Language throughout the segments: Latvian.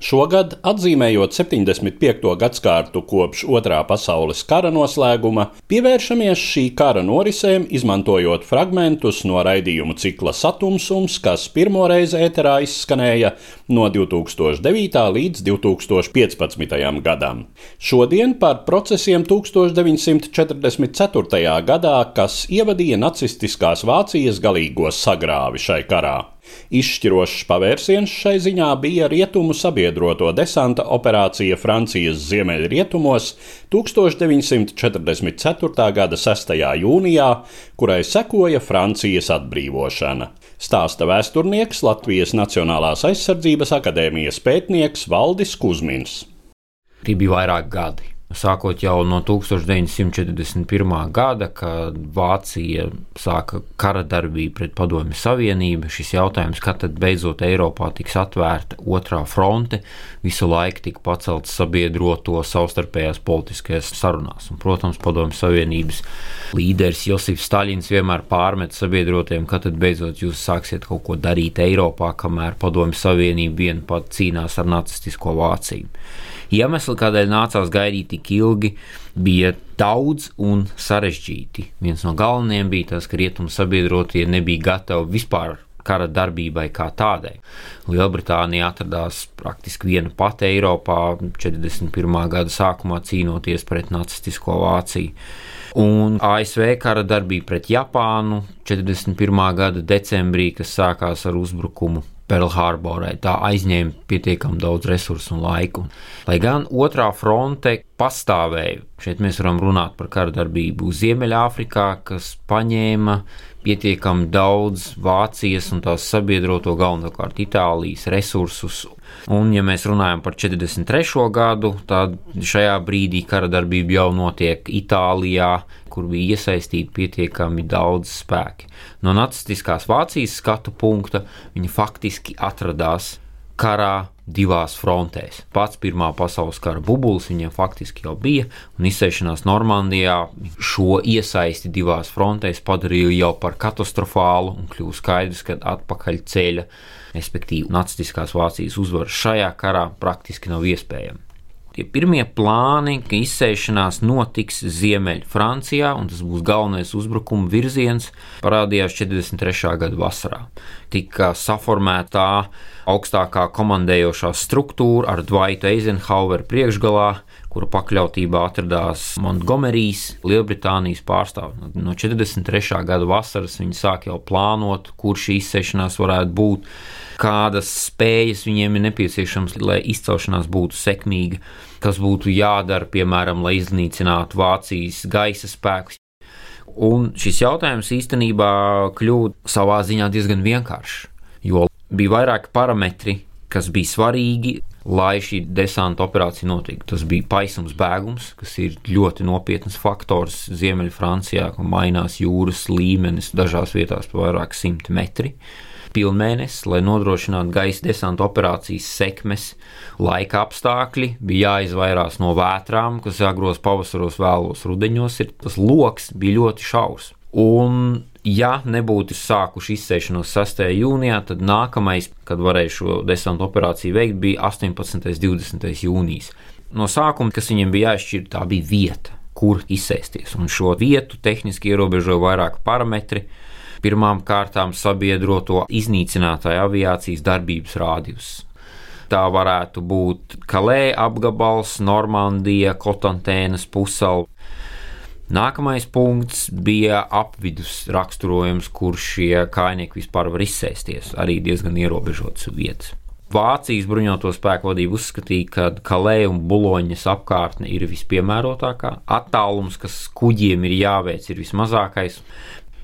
Šogad, atzīmējot 75. gadsimtu kopš Otrā pasaules kara noslēguma, pievēršamies šī kara norisēm, izmantojot fragmentus no raidījumu cikla Satumsums, kas pirmoreiz ēterā izskanēja no 2009. līdz 2015. gadam. Šodien par procesiem 1944. gadā, kas ievadīja nacistiskās Vācijas galīgo sagrāvi šai karā. Izšķirošs pavērsiens šai ziņā bija rietumu sabiedroto desanta operācija Francijas ziemeļrietumos 1944. gada 6. jūnijā, kurai sekoja Francijas atbrīvošana. Stāsta vēsturnieks Latvijas Nacionālās aizsardzības akadēmijas pētnieks Valdis Kusmins. Tie bija vairāk gadi Sākot jau no 1941. gada, kad Vācija sāka kara darbību pret Padomju Savienību, šis jautājums, kad tad beidzot Eiropā tiks atvērta otrā fronte, visu laiku tika pacelts sabiedroto savstarpējās politiskajās sarunās. Un, protams, Padomju Savienības līderis Josifs Staļins vienmēr pārmet sabiedrotiem, kad tad beidzot jūs sāksiet kaut ko darīt Eiropā, kamēr Padomju Savienība vien pat cīnās ar nacistisko Vāciju. Iemesli, kādēļ nācās gaidīt tik ilgi, bija daudz un sarežģīti. Viens no galvenajiem bija tas, ka rietumu sabiedrotie nebija gatavi vispār kara darbībai kā tādai. Lielbritānija atradās praktiski viena pati Eiropā 41. gada sākumā cīnoties pret nacistisko Vāciju. Un ASV kara darbība pret Japānu 41. gada decembrī, kas sākās ar uzbrukumu Pearlharborai. Tā aizņēma pietiekami daudz resursu un laiku. Lai gan otrā fronte pastāvēja, šeit mēs varam runāt par kara darbību Ziemeļāfrikā, kas paņēma pietiekami daudz Vācijas un tās sabiedroto galvenokārt Itālijas resursus Un, ja mēs runājam par 43. gadu, tad šajā brīdī kara darbība jau notiek Itālijā, kur bija iesaistīti pietiekami daudz spēki. No nacistiskās Vācijas skatu punkta viņi faktiski atradās karā divās frontēs. Pats Pirmā pasaules kara bubulis viņiem faktiski jau bija, un izsēšanās Normandijā šo iesaisti divās frontēs padarīja jau par katastrofālu, un kļuva skaidrs, ka atpakaļ ceļa respektīvi nacistiskās Vācijas uzvara šajā karā praktiski nav iespējama. Tie pirmie plāni, ka izsēšanās notiks Ziemeļfrancijā, un tas būs galvenais uzbrukuma virziens, parādījās 43. gada vasarā. Tika saformēta tā augstākā komandējošā struktūra ar Dvaitu Eizenhaueru priekšgalā, kura pakļautībā atradās Montgomerijas, Lielbritānijas pārstāvji. No 43. gada vasaras viņi sāk jau plānot, kur šī izsešanās varētu būt, kādas spējas viņiem ir nepieciešamas, lai izcelšanās būtu sekmīga, kas būtu jādara, piemēram, lai iznīcinātu Vācijas gaisa spēkus. Un šis jautājums īstenībā kļūst savā ziņā diezgan vienkāršs, jo bija vairāki parametri, kas bija svarīgi, lai šī desanta operācija notiktu. Tas bija paisums bēgums, kas ir ļoti nopietns faktors Ziemeļfrancijā, kur mainās jūras līmenis dažās vietās pa vairāk simti metri. Pilnmēnesis, lai nodrošinātu gaisa desanta operācijas sekmes, laika apstākļi, bija jāizvairās no vētrām, kas agros pavasaros, vēlos rudeņos, ir tas lokus bija ļoti šaurs. Un ja nebūtu sākuši izsēšanos 6. jūnijā, tad nākamais, kad varēja šo desantu operāciju veikt, bija 18. un 20. jūnijas. No sākuma, kas viņiem bija jāizšķir, tā bija vieta, kur izsēsties. Un šo vietu tehniski ierobežoja vairāki parametri. Pirmām kārtām sabiedroto iznīcinātāju aviācijas darbības rādījus. Tā varētu būt Kalē apgabals, Normandija, Kotantēnas pusala, Nākamais punkts bija apvidus raksturojums, kur šie kainieki vispār var izsēsties, arī diezgan ierobežotas vietas. Vācijas bruņoto spēku vadība uzskatīja, ka Kalē un Buloņas apkārtne ir vispiemērotākā, attālums, kas kuģiem ir jāveic, ir vismazākais.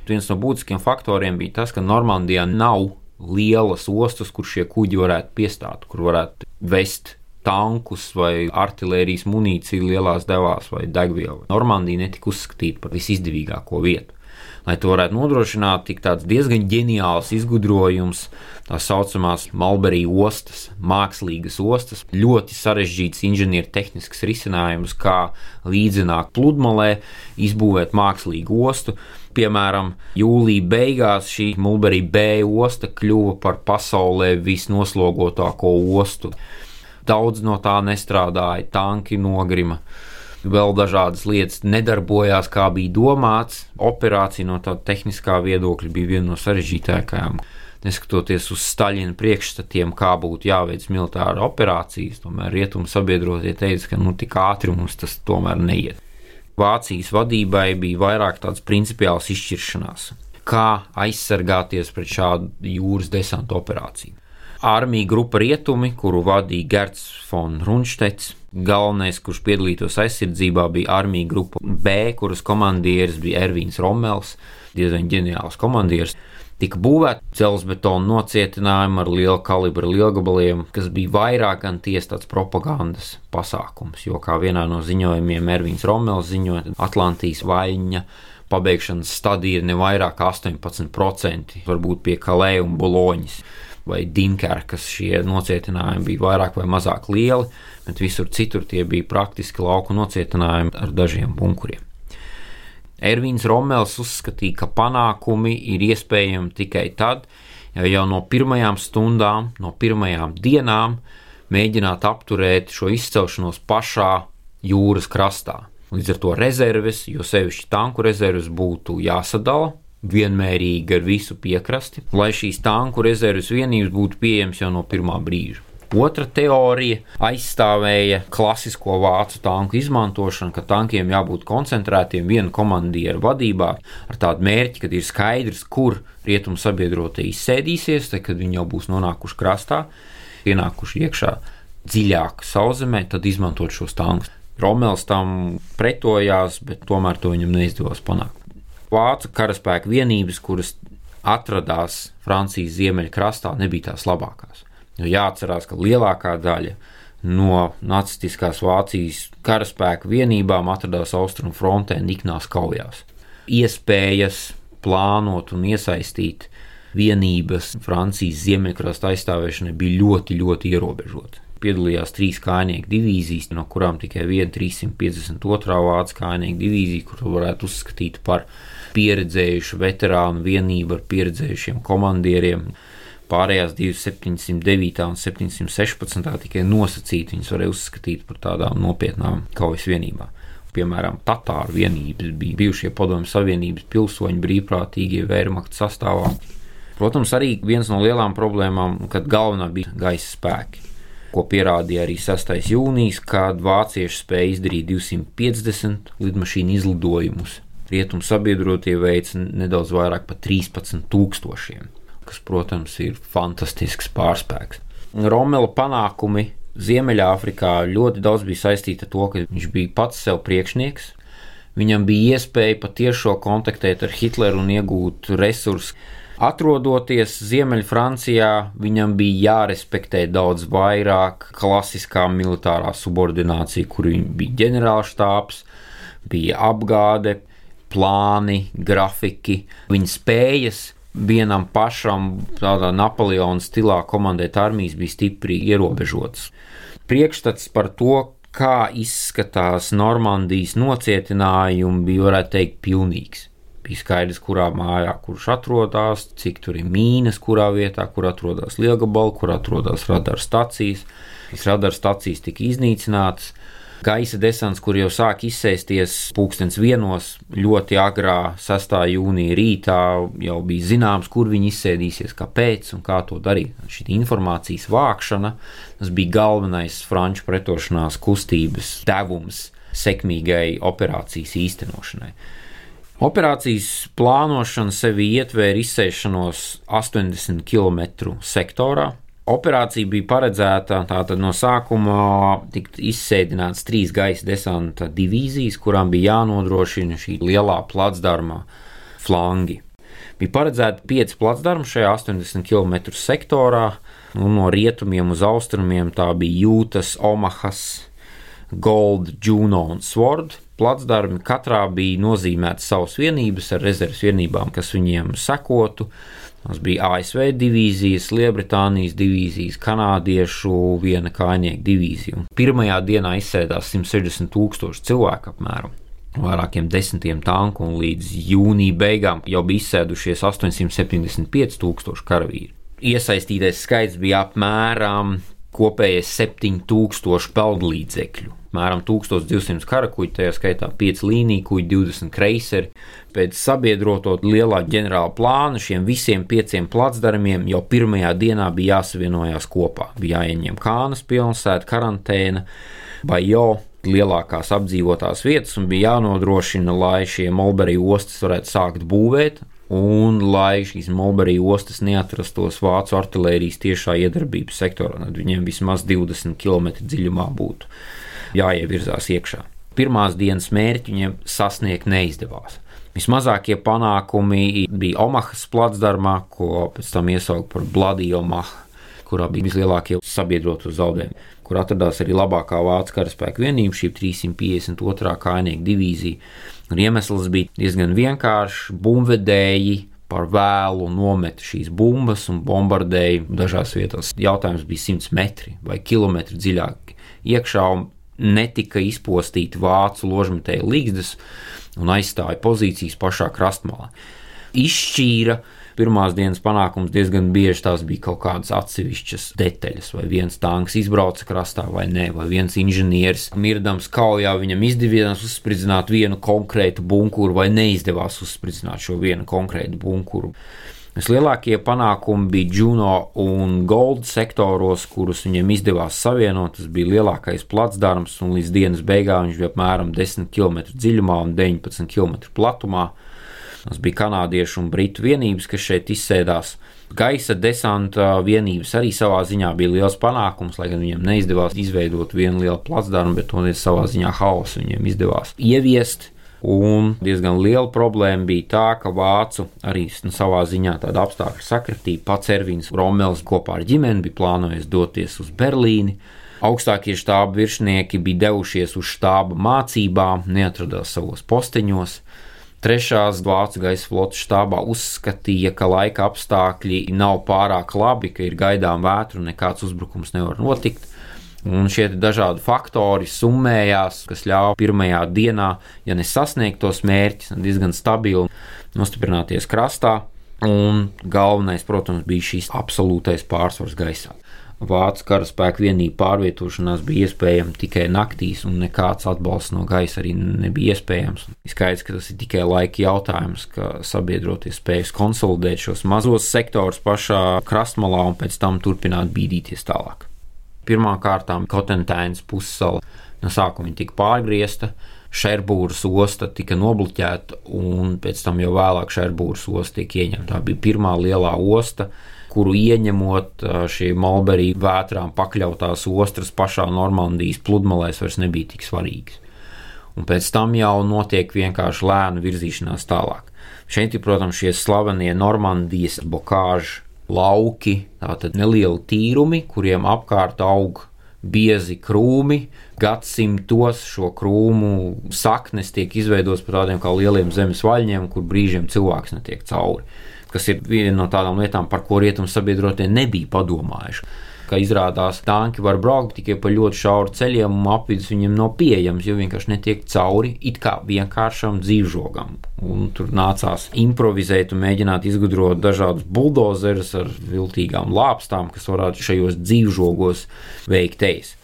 Viens no būtiskiem faktoriem bija tas, ka Normandijā nav lielas ostas, kur šie kuģi varētu piestāt, kur varētu vest tankus vai artērijas munīciju lielās devās vai degvielu. Normandija netika uzskatīta par visizdevīgāko vietu. Lai to varētu nodrošināt, tik tāds diezgan ģeniāls izgudrojums, tā saucamās Malberija ostas, mākslīgas ostas, ļoti sarežģīts inženiertehnisks risinājums, kā līdzināt pludmalē, izbūvēt mākslīgu ostu. Piemēram, jūlijā beigās šī Mulberija B osta kļuva par pasaulē visnoslogotāko ostu. Daudz no tā nestrādāja, tanki nogrima. Vēl dažādas lietas nedarbojās, kā bija domāts. Operācija no tāda tehniskā viedokļa bija viena no sarežģītākajām. Neskatoties uz Staļina priekšstatiem, kā būtu jāveic militāra operācijas, tomēr rietumu sabiedrotie teica, ka nu, tik ātri mums tas tomēr neiet. Vācijas vadībai bija vairāk tādas principiālas izšķiršanās, kā aizsargāties pret šādu jūras desantu operāciju armija grupa Rietumi, kuru vadīja Gerts von Runštets. Galvenais, kurš piedalītos aizsardzībā, bija armija grupa B, kuras komandieris bija Ervīns Rommels, diezgan ģeniāls komandieris. Tika būvēta dzelzbetona nocietinājuma ar lielu kalibru lielgabaliem, kas bija vairāk gan tiesa tāds propagandas pasākums, jo kā vienā no ziņojumiem Ervīns Rommels ziņoja, Atlantijas vaļņa pabeigšanas stadija ir ne vairāk kā 18%, varbūt pie Kalē un Boloņas vai Dunkerkas šie nocietinājumi bija vairāk vai mazāk lieli, bet visur citur tie bija praktiski lauku nocietinājumi ar dažiem bunkuriem. Ervīns Rommels uzskatīja, ka panākumi ir iespējami tikai tad, ja jau no pirmajām stundām, no pirmajām dienām mēģināt apturēt šo izcelšanos pašā jūras krastā. Līdz ar to rezerves, jo sevišķi tanku rezerves būtu jāsadala, vienmērīgi ar visu piekrasti, lai šīs tanku rezerves vienības būtu pieejamas jau no pirmā brīža. Otra teorija aizstāvēja klasisko vācu tanku izmantošanu, ka tankiem jābūt koncentrētiem viena komandiera vadībā ar tādu mērķi, ka ir skaidrs, kur rietumu sabiedrotie izsēdīsies, tad, kad viņi jau būs nonākuši krastā, ienākuši iekšā dziļāk sauszemē, tad izmantot šos tankus. Romels tam pretojās, bet tomēr to viņam neizdevās panākt vācu karaspēka vienības, kuras atradās Francijas ziemeļkrastā, nebija tās labākās. Jo jāatcerās, ka lielākā daļa no nacistiskās Vācijas karaspēka vienībām atradās austrumu frontē niknās kaujās. Iespējas plānot un iesaistīt vienības Francijas ziemeļkrasta aizstāvēšanai bija ļoti, ļoti ierobežotas. Piedalījās trīs kājnieku divīzijas, no kurām tikai viena 352. vācu kājnieku divīzija, kuru varētu uzskatīt par pieredzējušu veterānu vienību ar pieredzējušiem komandieriem. Pārējās divas, 709 un 716 tikai nosacīti, viņas varēja uzskatīt par tādām nopietnām kaujas vienībām. Piemēram, Tatāru vienības bija bijušie Padomju Savienības pilsoņi brīvprātīgie vērmakta sastāvā. Protams, arī viens no lielām problēmām, kad galvenā bija gaisa spēki ko pierādīja arī 6. jūnijas, kad vācieši spēja izdarīt 250 lidmašīnu izlidojumus rietumu sabiedrotie veica nedaudz vairāk par 13,000, kas, protams, ir fantastisks pārspēks. Romela panākumi Ziemeļāfrikā ļoti daudz bija saistīti ar to, ka viņš bija pats sev priekšnieks. Viņam bija iespēja patiešo kontaktēt ar Hitleru un iegūt resursus. Atrodoties Ziemeļfrancijā, viņam bija jārespektē daudz vairāk klasiskā militārā subordinācija, kur bija ģenerālštāps, bija apgāde, plāni, grafiki, viņa spējas vienam pašam, tādā Napoleona stilā komandēt armijas, bija stipri ierobežotas. Priekšstats par to, kā izskatās Normandijas nocietinājumi, bija, varētu teikt, pilnīgs. Bija skaidrs, kurā mājā kurš atrodas, cik tur ir mīnas, kurā vietā, kur atrodas lielgabala, kur atrodas radara stacijas. Šīs radara stacijas tika iznīcinātas, Gaisa desants, kur jau sāk izsēsties pulkstens vienos, ļoti agrā 6. jūnija rītā, jau bija zināms, kur viņi izsēdīsies, kāpēc un kā to darīt. Šī informācijas vākšana, tas bija galvenais franču pretošanās kustības devums sekmīgai operācijas īstenošanai. Operācijas plānošana sevi ietvēra izsēšanos 80 km sektorā. Operācija bija paredzēta tātad no sākuma tikt izsēdināts trīs gaisa desanta divīzijas, kurām bija jānodrošina šī lielā placdarma flangi. Bija paredzēta pieci placdarmi šajā 80 km sektorā, un no rietumiem uz austrumiem tā bija Jūtas, Omahas, Gold, Juno un Sword placdarmi. Katrā bija nozīmētas savas vienības ar rezerves vienībām, kas viņiem sekotu. Tas bija ASV divīzijas, Lielbritānijas divīzijas, kanādiešu viena kainieku divīzija. Un pirmajā dienā izsēdās 160 tūkstoši cilvēku apmēram. Vairākiem desmitiem tanku un līdz jūnija beigām jau bija izsēdušies 875 tūkstoši karavīri. Iesaistītais skaits bija apmēram kopējais 7000 peldlīdzekļu. Mēram 1200 karakuģi, tajā skaitā 5 līniju kuģi, 20 kreiseri. Pēc sabiedroto lielā ģenerāla plāna šiem visiem pieciem placdarmiem jau pirmajā dienā bija jāsavienojās kopā. Bija jāieņem Kānas pilsēta, karantēna, Bajo, lielākās apdzīvotās vietas, un bija jānodrošina, lai šie Molberija ostas varētu sākt būvēt, un lai šīs Mulberija ostas neatrastos vācu artērijas tiešā iedarbības sektorā, tad viņiem vismaz 20 km dziļumā būtu jāievirzās iekšā. Pirmās dienas mērķi viņiem sasniegt neizdevās. Vismazākie panākumi bija Omahas placdarmā, ko pēc tam iesauca par Bladiju Omahu, kurā bija vislielākie sabiedroto zaudējumi, kur atradās arī labākā vācu karaspēka vienība, šī 352. kājnieku divīzija. Un iemesls bija diezgan vienkāršs. Bumbvedēji par vēlu nometa šīs bumbas un bombardēja dažās vietās. Jautājums bija 100 metri vai kilometri dziļāk iekšā, un netika izpostīti vācu ložmetēju līgzdas un aizstāja pozīcijas pašā krastmalā. Izšķīra pirmās dienas panākums diezgan bieži tās bija kaut kādas atsevišķas detaļas, vai viens tanks izbrauca krastā vai nē, vai viens inženieris mirdams kaujā viņam izdevās uzspridzināt vienu konkrētu bunkuru vai neizdevās uzspridzināt šo vienu konkrētu bunkuru. Vislielākie panākumi bija Juno un Gold sektoros, kurus viņiem izdevās savienot. Tas bija lielākais placdarms, un līdz dienas beigām viņš bija apmēram 10 km dziļumā un 19 km platumā. Tas bija kanādiešu un britu vienības, kas šeit izsēdās. Gaisa desanta vienības arī savā ziņā bija liels panākums, lai gan viņiem neizdevās izveidot vienu lielu placdarmu, bet to savā ziņā haosu viņiem izdevās ieviest. Un diezgan liela problēma bija tā, ka vācu arī nu, savā ziņā tāda apstākļa sakritība. Pats Ervīns Romels kopā ar ģimeni bija plānojis doties uz Berlīni. Augstākie štāba virsnieki bija devušies uz štāba mācībām, neatradās savos posteņos. Trešās vācu gaisa flotes štābā uzskatīja, ka laika apstākļi nav pārāk labi, ka ir gaidām vētru un nekāds uzbrukums nevar notikt. Un šie dažādi faktori summējās, kas ļāva pirmajā dienā, ja nesasniegt tos mērķus, diezgan stabili nostiprināties krastā. Un galvenais, protams, bija šis absolūtais pārsvars gaisā. Vācu karaspēka vienību pārvietošanās bija iespējama tikai naktīs, un nekāds atbalsts no gaisa arī nebija iespējams. Skaidrs, ka tas ir tikai laika jautājums, ka sabiedroties spējas konsolidēt šos mazos sektorus pašā krastmalā un pēc tam turpināt bīdīties tālāk. Pirmkārt, Kotentēnas pussala no sākuma tika pārgriezta. Šerbūras osta tika nobloķēta, un pēc tam jau vēlāk Šerbūras osta tika ieņemta. Tā bija pirmā lielā osta, kuru ieņemot šī Malberija vētrām pakļautās ostras pašā Normandijas pludmalēs vairs nebija tik svarīgas. Un pēc tam jau notiek vienkārši lēna virzīšanās tālāk. Šeit ir, protams, šie slavenie Normandijas bokāžu lauki, tātad nelieli tīrumi, kuriem apkārt aug biezi krūmi. Gadsimtos šo krūmu saknes tiek izveidotas par tādiem kā lieliem zemes vaļņiem, kur brīžiem cilvēks netiek cauri kas ir viena no tādām lietām, par ko rietumu sabiedrotie nebija padomājuši. Kā izrādās, tanki var braukt tikai pa ļoti šauru ceļiem, un apvidus viņiem nav pieejams, jo vienkārši netiek cauri it kā vienkāršam dzīvžogam. Un tur nācās improvizēt un mēģināt izgudrot dažādus buldozerus ar viltīgām lāpstām, kas varētu šajos dzīvžogos veikt ejas.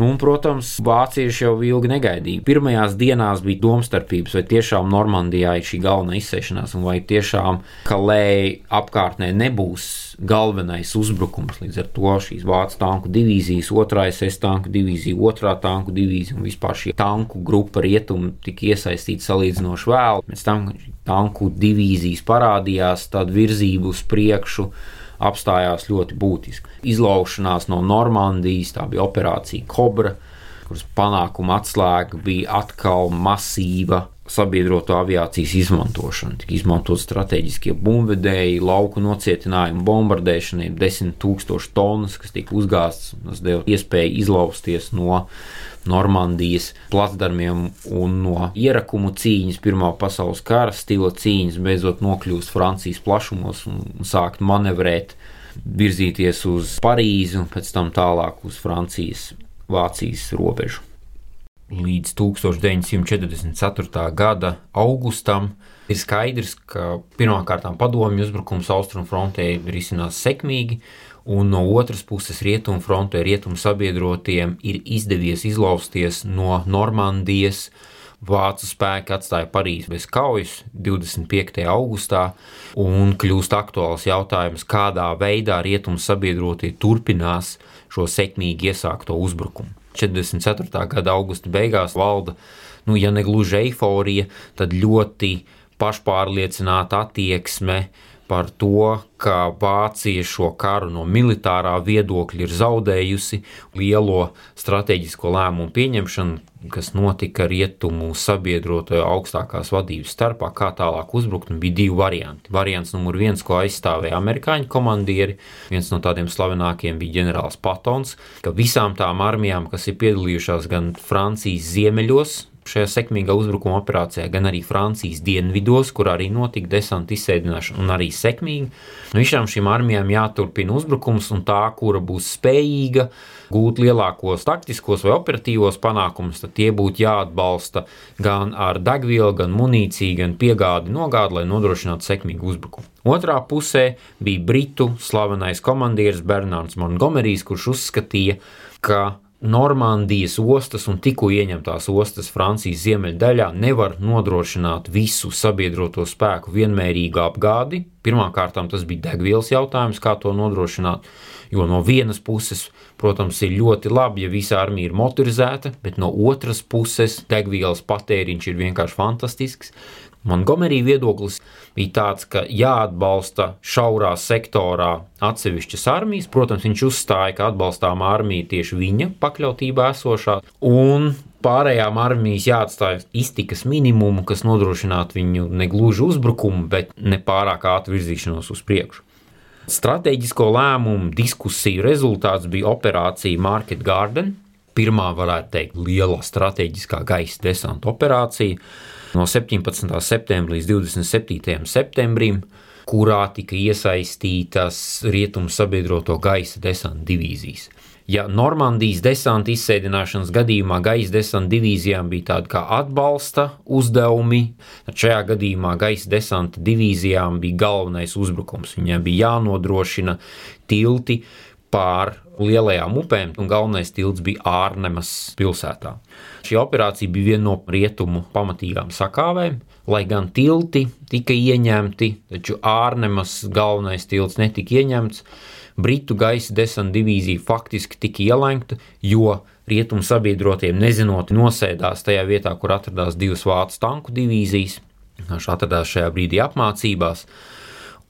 Nu, un, protams, vācieši jau ilgi negaidīja. Pirmajās dienās bija domstarpības, vai tiešām Normandijā ir šī galvenā izsēšanās, vai tiešām Kalēja apkārtnē nebūs galvenais uzbrukums. Līdz ar to šīs vācu tanku divīzijas, otrā SS tanku divīzija, otrā tanku divīzija un vispār šī tanku grupa rietumi tika iesaistīti salīdzinoši vēl. Pēc tam tanku divīzijas parādījās, tad virzība uz priekšu apstājās ļoti būtiski. Izlaušanās no Normandijas, tā bija operācija Cobra, kuras panākuma atslēga bija atkal masīva sabiedroto aviācijas izmantošana. Tika izmantot strateģiskie bumbvedēji, lauku nocietinājumu, bombardēšanai, desmit tūkstoši tonnas, kas tika uzgāztas. Tas deva iespēju izlausties no Normandijas placdarmiem un no ierakumu cīņas, Pirmā pasaules kara stila cīņas, beidzot nokļūst Francijas plašumos un sākt manevrēt, virzīties uz Parīzi un pēc tam tālāk uz Francijas, Vācijas robežu. Līdz 1944. gada augustam ir skaidrs, ka pirmkārt padomju uzbrukums austrumfrontē risinās sekmīgi, un no otras puses rietumu frontē rietumu sabiedrotiem ir izdevies izlausties no Normandijas. Vācu spēki atstāja Parīzi bez kaujas 25. augustā, un kļūst aktuāls jautājums, kādā veidā rietumu sabiedrotie turpinās šo sekmīgi iesākto uzbrukumu. 44. gada augusta beigās valda, nu, ja ne gluži eiforija, tad ļoti pašpārliecināta attieksme par to, ka Vācija šo karu no militārā viedokļa ir zaudējusi lielo strateģisko lēmumu pieņemšanu, kas notika rietumu sabiedroto augstākās vadības starpā, kā tālāk uzbrukt. Bija divi varianti. Variants numur viens, ko aizstāvēja amerikāņu komandieri, viens no tādiem slavenākiem bija ģenerālis Patons, ka visām tām armijām, kas ir piedalījušās gan Francijas ziemeļos, šajā sekmīgā uzbrukuma operācijā, gan arī Francijas dienvidos, kur arī notika desanta izsēdināšana, un arī sekmīgi. Nu, visām šīm armijām jāturpina uzbrukums, un tā, kura būs spējīga gūt lielākos taktiskos vai operatīvos panākumus, tad tie būtu jāatbalsta gan ar degvielu, gan munīciju, gan piegādi nogādi, lai nodrošinātu sekmīgu uzbrukumu. Otrā pusē bija britu slavenais komandieris Bernards Montgomerijs, kurš uzskatīja, ka Normandijas ostas un tikko ieņemtās ostas Francijas ziemeļdaļā nevar nodrošināt visu sabiedroto spēku vienmērīgu apgādi. Pirmkārt, tas bija degvielas jautājums, kā to nodrošināt. Jo no vienas puses, protams, ir ļoti labi, ja visa armija ir motorizēta, bet no otras puses degvielas patēriņš ir vienkārši fantastisks. Montgomery viedoklis bija tāds, ka jāatbalsta šaurā sektorā atsevišķas armijas. Protams, viņš uzstāja, ka atbalstām armija tieši viņa pakļautībā esošā, un pārējām armijas jāatstāj iztikas minimumu, kas nodrošinātu viņu negluži uzbrukumu, bet ne pārāk ātru virzīšanos uz priekšu. Stratēģisko lēmumu diskusiju rezultāts bija operācija Market Garden. Pirmā, varētu teikt, liela strateģiskā gaisa desanta operācija no 17. septembra līdz 27. septembrim, kurā tika iesaistītas rietumu sabiedroto gaisa desanta divīzijas. Ja Normandijas desanta izsēdināšanas gadījumā gaisa desanta divīzijām bija tāda kā atbalsta uzdevumi, tad šajā gadījumā gaisa desanta divīzijām bija galvenais uzbrukums. Viņiem bija jānodrošina tilti pār lielajām upēm, un galvenais tilts bija Ārnemas pilsētā. Šī operācija bija viena no rietumu pamatīgām sakāvēm, lai gan tilti tika ieņemti, taču Ārnemas galvenais tilts netika ieņemts. Britu gaisa desanta divīzija faktiski tika ielenkta, jo rietumu sabiedrotiem nezinot, nosēdās tajā vietā, kur atradās divas vācu tanku divīzijas. Viņš atradās šajā brīdī apmācībās,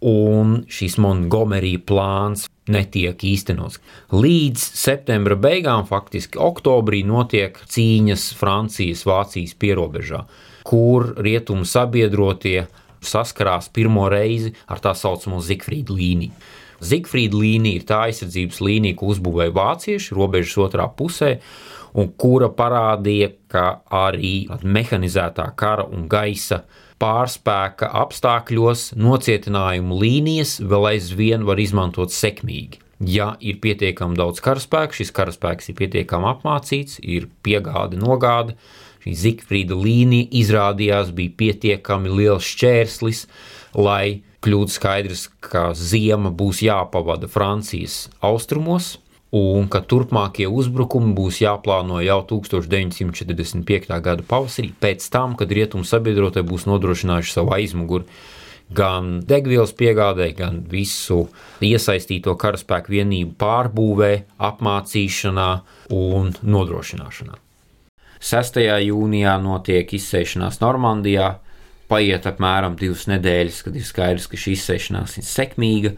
un šis Montgomery plāns netiek īstenots. Līdz septembra beigām, faktiski oktobrī, notiek cīņas Francijas-Vācijas pierobežā, kur rietumu sabiedrotie saskarās pirmo reizi ar tā saucamo Zigfrīda līniju. Zigfrīda līnija ir tā aizsardzības līnija, ko uzbūvēja vācieši robežas otrā pusē, un kura parādīja, ka arī mehanizētā kara un gaisa pārspēka apstākļos nocietinājumu līnijas vēl aizvien var izmantot sekmīgi. Ja ir pietiekami daudz karaspēka, šis karaspēks ir pietiekami apmācīts, ir piegāde, nogāde. Šī Zigfrīda līnija izrādījās bija pietiekami liels šķērslis, lai kļūtu skaidrs, ka ziema būs jāpavada Francijas austrumos, un ka turpmākie uzbrukumi būs jāplāno jau 1945. gada pavasarī, pēc tam, kad rietumu sabiedrotie būs nodrošinājuši savu aizmuguri gan degvielas piegādē, gan visu iesaistīto karaspēku vienību pārbūvē, apmācīšanā un nodrošināšanā. 6. jūnijā notiek izsēšanās Normandijā, paiet apmēram divas nedēļas, kad ir skaidrs, ka šī izsēšanās ir sekmīga,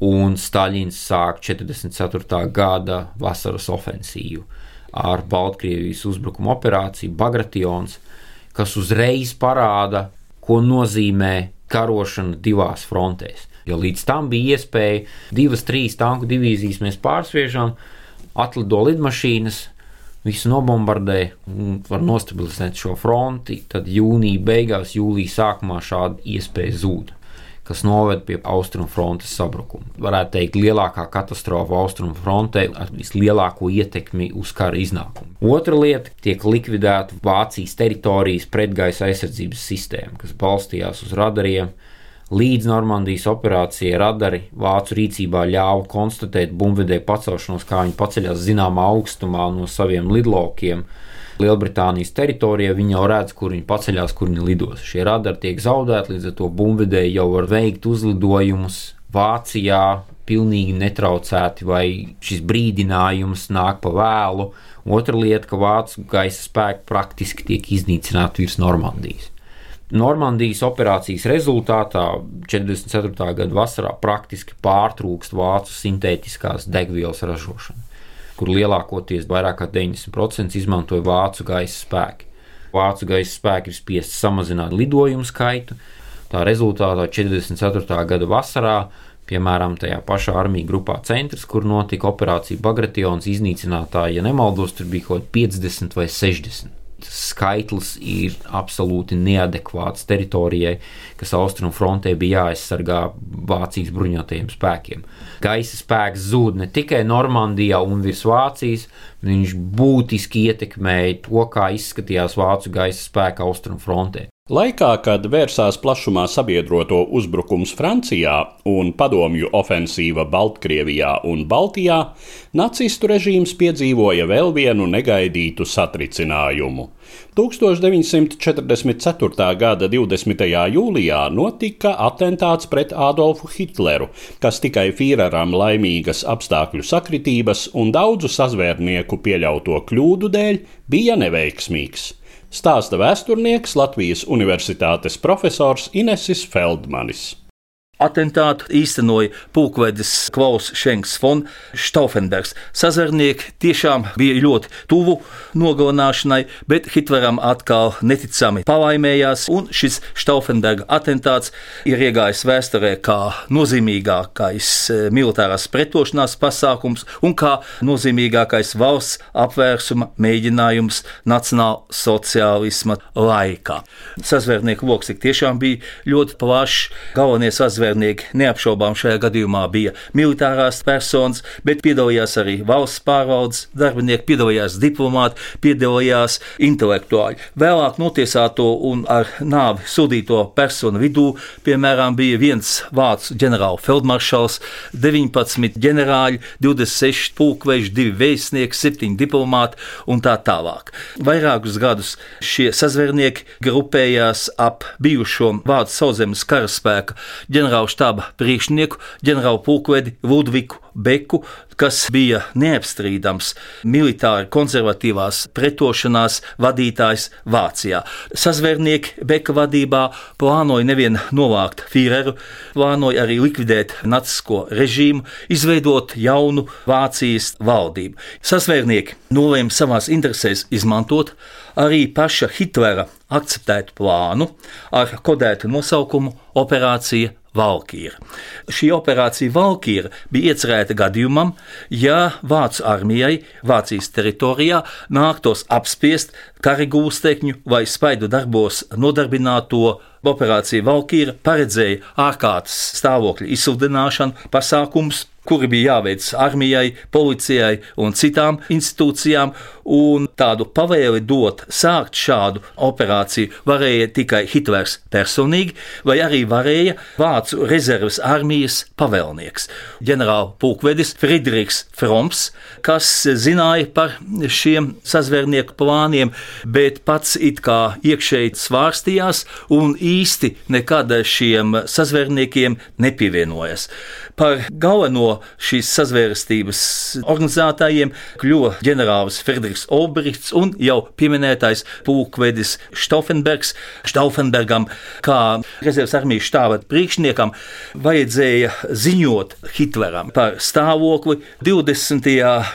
un Staļins sāk 44. gada vasaras ofensīvu ar Baltkrievijas uzbrukuma operāciju Bagration, kas uzreiz parāda, ko nozīmē karošana divās frontēs. Jo līdz tam bija iespēja divas, trīs tanku divīzijas mēs pārsviežam, atlido lidmašīnas, visu nobombardē un var nostabilizēt šo fronti, tad jūnija beigās, jūlija sākumā šāda iespēja zūd kas noved pie austrumu frontes sabrukuma. Varētu teikt, lielākā katastrofa austrumu frontē ar vislielāko ietekmi uz kara iznākumu. Otra lieta - tiek likvidēta Vācijas teritorijas pretgaisa aizsardzības sistēma, kas balstījās uz radariem. Līdz Normandijas operācijai radari vācu rīcībā ļāva konstatēt bumbuļvedēju pacelšanos, kā viņi paceļās zināmā augstumā no saviem lidlokiem Lielbritānijas teritorijā, viņi jau redz, kur viņi paceļās, kur viņi lidos. Šie radari tiek zaudēti, līdz ar to bumbuļvedēji jau var veikt uzlidojumus Vācijā pilnīgi netraucēti, vai šis brīdinājums nāk pa vēlu. Otra lieta, ka vācu gaisa spēki praktiski tiek iznīcināti virs Normandijas. Normandijas operācijas rezultātā 44. gada vasarā praktiski pārtrūkst vācu sintētiskās degvielas ražošana kur lielākoties vairāk kā 90% izmantoja vācu gaisa spēki. Vācu gaisa spēki ir spiest samazināt lidojumu skaitu. Tā rezultātā 44. gada vasarā, piemēram, tajā pašā armija grupā centrs, kur notika operācija Bagration, iznīcinātāji, ja nemaldos, tur bija kaut 50 vai 60 skaitlis ir absolūti neadekvāts teritorijai, kas austrumu frontē bija jāaizsargā Vācijas bruņotajiem spēkiem. Gaisa spēks zūd ne tikai Normandijā un virs Vācijas, viņš būtiski ietekmēja to, kā izskatījās Vācu gaisa spēka austrumu frontē. Laikā, kad vērsās plašumā sabiedroto uzbrukums Francijā un padomju ofensīva Baltkrievijā un Baltijā, nacistu režīms piedzīvoja vēl vienu negaidītu satricinājumu. 1944. gada 20. jūlijā notika atentāts pret Adolfu Hitleru, kas tikai Führeram laimīgas apstākļu sakritības un daudzu sazvērnieku pieļauto kļūdu dēļ bija neveiksmīgs stāsta vēsturnieks Latvijas Universitātes profesors Inesis Feldmanis. Atentātu īstenoja pulkvedis Klaus Šenks von Stauffenbergs. Sazarnieki tiešām bija ļoti tuvu nogalināšanai, bet Hitleram atkal neticami palaimējās, un šis Stauffenberga atentāts ir iegājis vēsturē kā nozīmīgākais e, militārās pretošanās pasākums un kā nozīmīgākais valsts apvērsuma mēģinājums nacionālsociālisma laikā. Sazvērnieku lokus tiešām bija ļoti plašs. Galvenie sazvērnieki Sazvērnieki neapšaubām šajā gadījumā bija militārās personas, bet piedalījās arī valsts pārvaldes darbinieki, piedalījās diplomāti, piedalījās intelektuāļi. Vēlāk notiesāto un ar nāvi sodīto personu vidū, piemēram, bija viens vācu ģenerālfeldmaršals, 19 ģenerāļi, 26 pulkveži, 2 vēstnieki, 7 diplomāti un tā tālāk. Vairākus gadus šie sazvērnieki grupējās ap bijušo vācu sauszemes karaspēka ģenerālu ģenerāla štaba priekšnieku, ģenerāla pulkvedi Ludviku Beku, kas bija neapstrīdams militāri konservatīvās pretošanās vadītājs Vācijā. Sazvērnieki Beka vadībā plānoja nevien novākt Führeru, plānoja arī likvidēt nacisko režīmu, izveidot jaunu Vācijas valdību. Sazvērnieki nolēma savās interesēs izmantot arī paša Hitlera akceptētu plānu ar kodētu nosaukumu Operācija Valkīra. Šī operācija Valkīra bija iecerēta gadījumam, ja Vācu armijai Vācijas teritorijā nāktos apspiest karigūstekņu vai spaidu darbos nodarbināto operācija Valkīra paredzēja ārkārtas stāvokļa izsludināšanu, pasākums kuri bija jāveic armijai, policijai un citām institūcijām. Un tādu pavēli dot sākt šādu operāciju varēja tikai Hitlers personīgi, vai arī varēja Vācu rezerves armijas pavēlnieks, ģenerālpulkvedis Friedrichs Froms, kas zināja par šiem sazvērnieku plāniem, bet pats it kā iekšēji svārstījās un īsti nekad šiem sazvērniekiem nepievienojas. Par galveno šīs sazvērstības organizētājiem kļuva ģenerālis Friedrichs Olbrichts un jau pieminētais pulkvedis Stauffenbergs. Stauffenbergam, kā rezerves armijas štāba priekšniekam, vajadzēja ziņot Hitleram par stāvokli 20.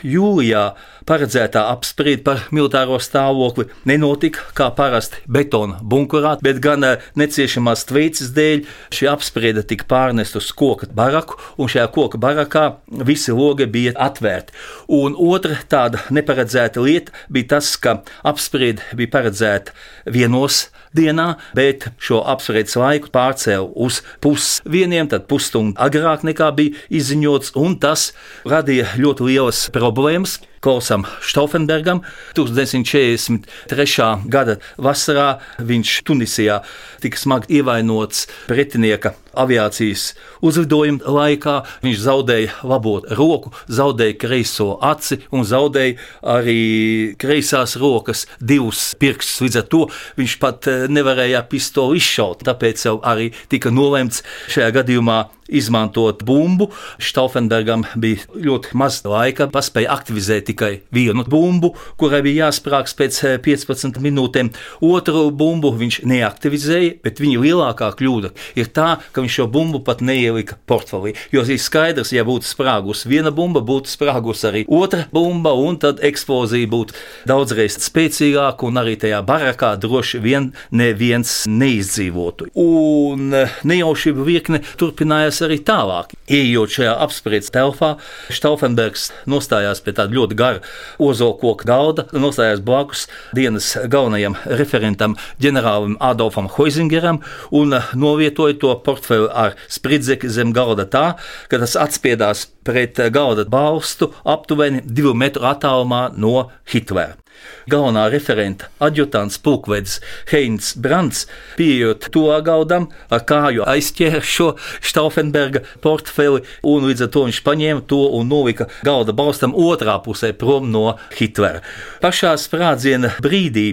jūlijā paredzētā apspriede par militāro stāvokli nenotika kā parasti betona bunkurā, bet gan eh, neciešamās tvīces dēļ šī apspriede tika pārnesta uz koka baraku, un šajā koka barakā visi logi bija atvērti. Un otra tāda neparedzēta lieta bija tas, ka apspriede bija paredzēta vienos dienā, bet šo apspriedzes laiku pārcēla uz pusdieniem, tad pusstundu agrāk nekā bija izziņots, un tas radīja ļoti lielas problēmas. Klausam Stauffenbergam. 1943. gada vasarā viņš Tunisijā tika smagi ievainots pretinieka aviācijas uzlidojuma laikā. Viņš zaudēja labo roku, zaudēja kreiso aci un zaudēja arī kreisās rokas divus pirkstus. Līdz ar to viņš pat eh, nevarēja pistoli izšaut. Tāpēc arī tika nolemts šajā gadījumā izmantot bumbu. Stauffenbergam bija ļoti maz laika, paspēja aktivizēt tikai vienu bumbu, kurai bija jāsprāgs pēc 15 eh, minūtēm. Otru bumbu viņš neaktivizēja, bet viņa lielākā kļūda ir tā, ka viņš šo bumbu pat neielika portfelī. Jo ir skaidrs, ja būtu sprāgusi viena bumba, būtu sprāgusi arī otra bumba, un tad eksplozija būtu daudzreiz spēcīgāka, un arī tajā barakā droši vien neviens neizdzīvotu. Un eh, nejaušība virkne turpinājās arī tālāk. Ejot šajā apspriedzes telpā, Stauffenbergs nostājās pie tāda ļoti gara ozolkoka galda, nostājās blakus dienas galvenajam referentam, ģenerālim Adolfam Hoizingeram, un novietoja to portfeli ar spridzekli zem galda tā, ka tas atspiedās pret galda balstu aptuveni divu metru attālumā no Hitlera. Galvenā referenta adjutants pulkvedis Heinz Brants, pieejot to gaudam, ar kāju aizķēra šo Stauffenberga portfeli, un līdz ar to viņš paņēma to un nolika galda balstam otrā pusē prom no Hitlera. Pašā sprādziena brīdī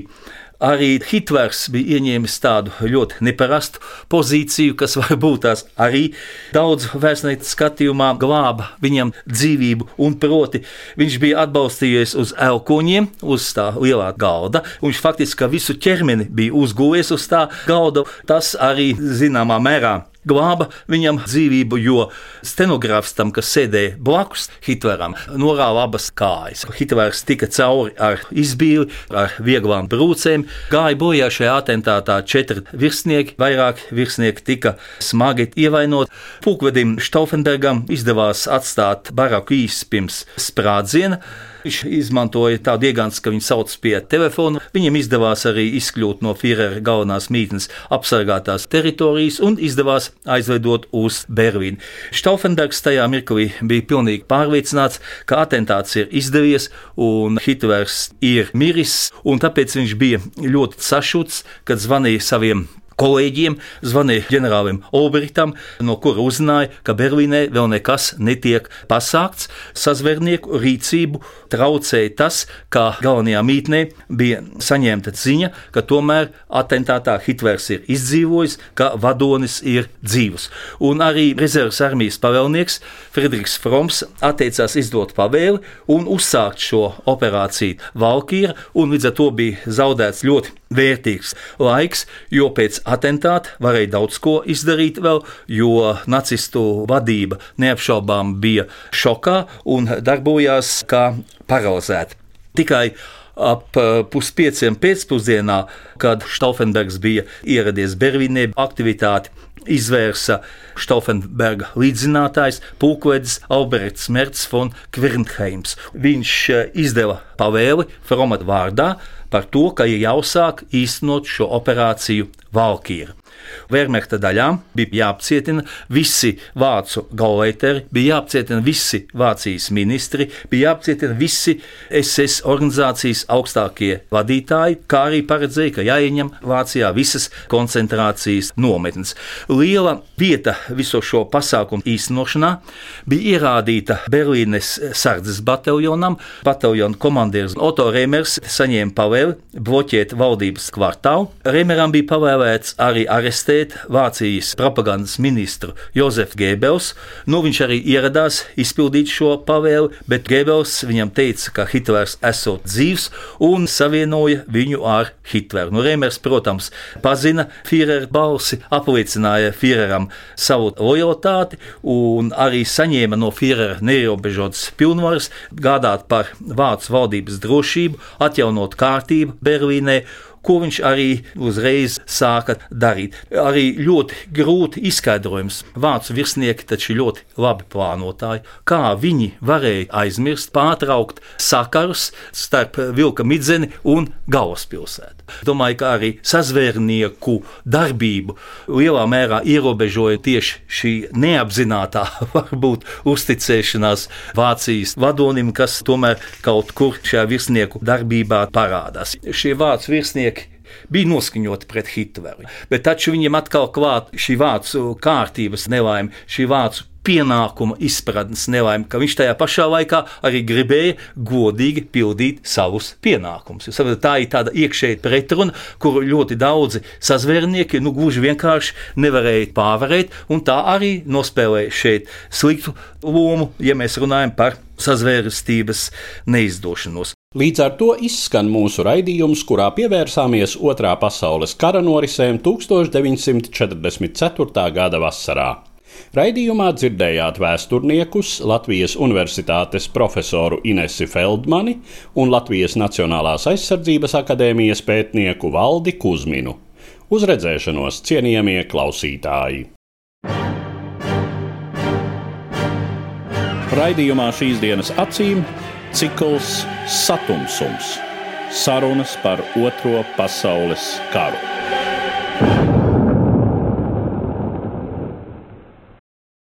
Arī Hitlers bija ieņēmis tādu ļoti neparastu pozīciju, kas varbūt tās arī daudz vēstnieku skatījumā glāba viņam dzīvību, un proti viņš bija atbalstījies uz elkoņiem, uz tā lielā galda, viņš faktiski visu ķermeni bija uzgūlies uz tā galda. Tas arī zināmā mērā glāba viņam dzīvību, jo stenogrāfs tam, kas sēdēja blakus Hitleram, norāva abas kājas. Hitlers tika cauri ar izbīli, ar vieglām brūcēm, gāja bojā šajā atentātā četri virsnieki, vairāk virsnieki tika smagi ievainoti. Pūkvedim Stauffenbergam izdevās atstāt baraku īsi pirms sprādziena. Viņš izmantoja tādu iegāns, ka viņu sauc pie telefona. Viņam izdevās arī izkļūt no Führera galvenās mītnes apsargātās teritorijas un izdevās aizvedot uz Berlīnu. Stauffenbergs tajā mirklī bija pilnīgi pārliecināts, ka atentāts ir izdevies un Hitlers ir miris, un tāpēc viņš bija ļoti sašuts, kad zvanīja saviem kolēģiem, zvanīja ģenerālim Olbrichtam, no kura uzzināja, ka Berlīnē vēl nekas netiek pasākts. Sazvērnieku rīcību traucēja tas, ka galvenajā mītnē bija saņemta ziņa, ka tomēr atentātā Hitlers ir izdzīvojis, ka vadonis ir dzīvs. Un arī rezerves armijas pavēlnieks Friedrichs Froms atteicās izdot pavēli un uzsākt šo operāciju Valkīra, un līdz ar to bija zaudēts ļoti vērtīgs laiks, jo pēc atentāta varēja daudz ko izdarīt vēl, jo nacistu vadība neapšaubām bija šokā un darbojās kā paralizēta. Tikai ap puspieciem pēcpusdienā, kad Stauffenbergs bija ieradies Berlīnē, aktivitāti izvērsa Stauffenberga līdzzinātājs, pulkvedis Alberts Merts von Kvernheims. Viņš izdeva pavēli Fromata vārdā par to, ka ir jāuzsāk īstenot šo operāciju Valkīra. Wehrmachta daļām bija jāapcietina visi vācu galveiteri, bija jāapcietina visi Vācijas ministri, bija jāapcietina visi SS organizācijas augstākie vadītāji, kā arī paredzēja, ka jāieņem Vācijā visas koncentrācijas nometnes. Liela vieta viso šo pasākumu īstenošanā bija ierādīta Berlīnes sardzes bataljonam. Bataljona komandieris Otto Reimers saņēma pavēli bloķēt valdības kvartālu. Reimeram bija pavēlēts arī arestēt Vācijas propagandas ministru Jozefu Gēbels. Nu, viņš arī ieradās izpildīt šo pavēli, bet Gēbels viņam teica, ka Hitlers esot dzīvs un savienoja viņu ar Hitleru. Nu, Reimers, protams, pazina Führeru balsi, apliecināja Führeram savu lojalitāti un arī saņēma no Führera neierobežotas pilnvaras gādāt par Vācu valdības drošību, atjaunot kārtību Berlīnē ko viņš arī uzreiz sāka darīt. Arī ļoti grūti izskaidrojums. Vācu virsnieki taču ļoti labi plānotāji, kā viņi varēja aizmirst, pārtraukt sakarus starp Vilka midzeni un galvaspilsētu. Domāju, ka arī sazvērnieku darbību lielā mērā ierobežoja tieši šī neapzinātā, varbūt uzticēšanās Vācijas vadonim, kas tomēr kaut kur šajā virsnieku darbībā parādās. Šie vācu virsnieki bija noskaņoti pret Hitleru. Bet taču viņiem atkal klāt šī vācu kārtības nelaime, šī vācu pienākuma izpratnes nelaime, ka viņš tajā pašā laikā arī gribēja godīgi pildīt savus pienākumus. Jūs, tā ir tāda iekšēja pretruna, kuru ļoti daudzi sazvērnieki nu, gluži vienkārši nevarēja pārvarēt, un tā arī nospēlēja šeit sliktu lomu, ja mēs runājam par sazvērstības neizdošanos. Līdz ar to izskan mūsu raidījums, kurā pievērsāmies Otrā pasaules kara norisēm 1944. gada vasarā. Raidījumā dzirdējāt vēsturniekus Latvijas Universitātes profesoru Inesi Feldmani un Latvijas Nacionālās aizsardzības akadēmijas pētnieku Valdi Kusminu. Uz redzēšanos, cienījamie klausītāji! Raidījumā šīs dienas acīm cikls Satumsums - sarunas par Otro pasaules karu.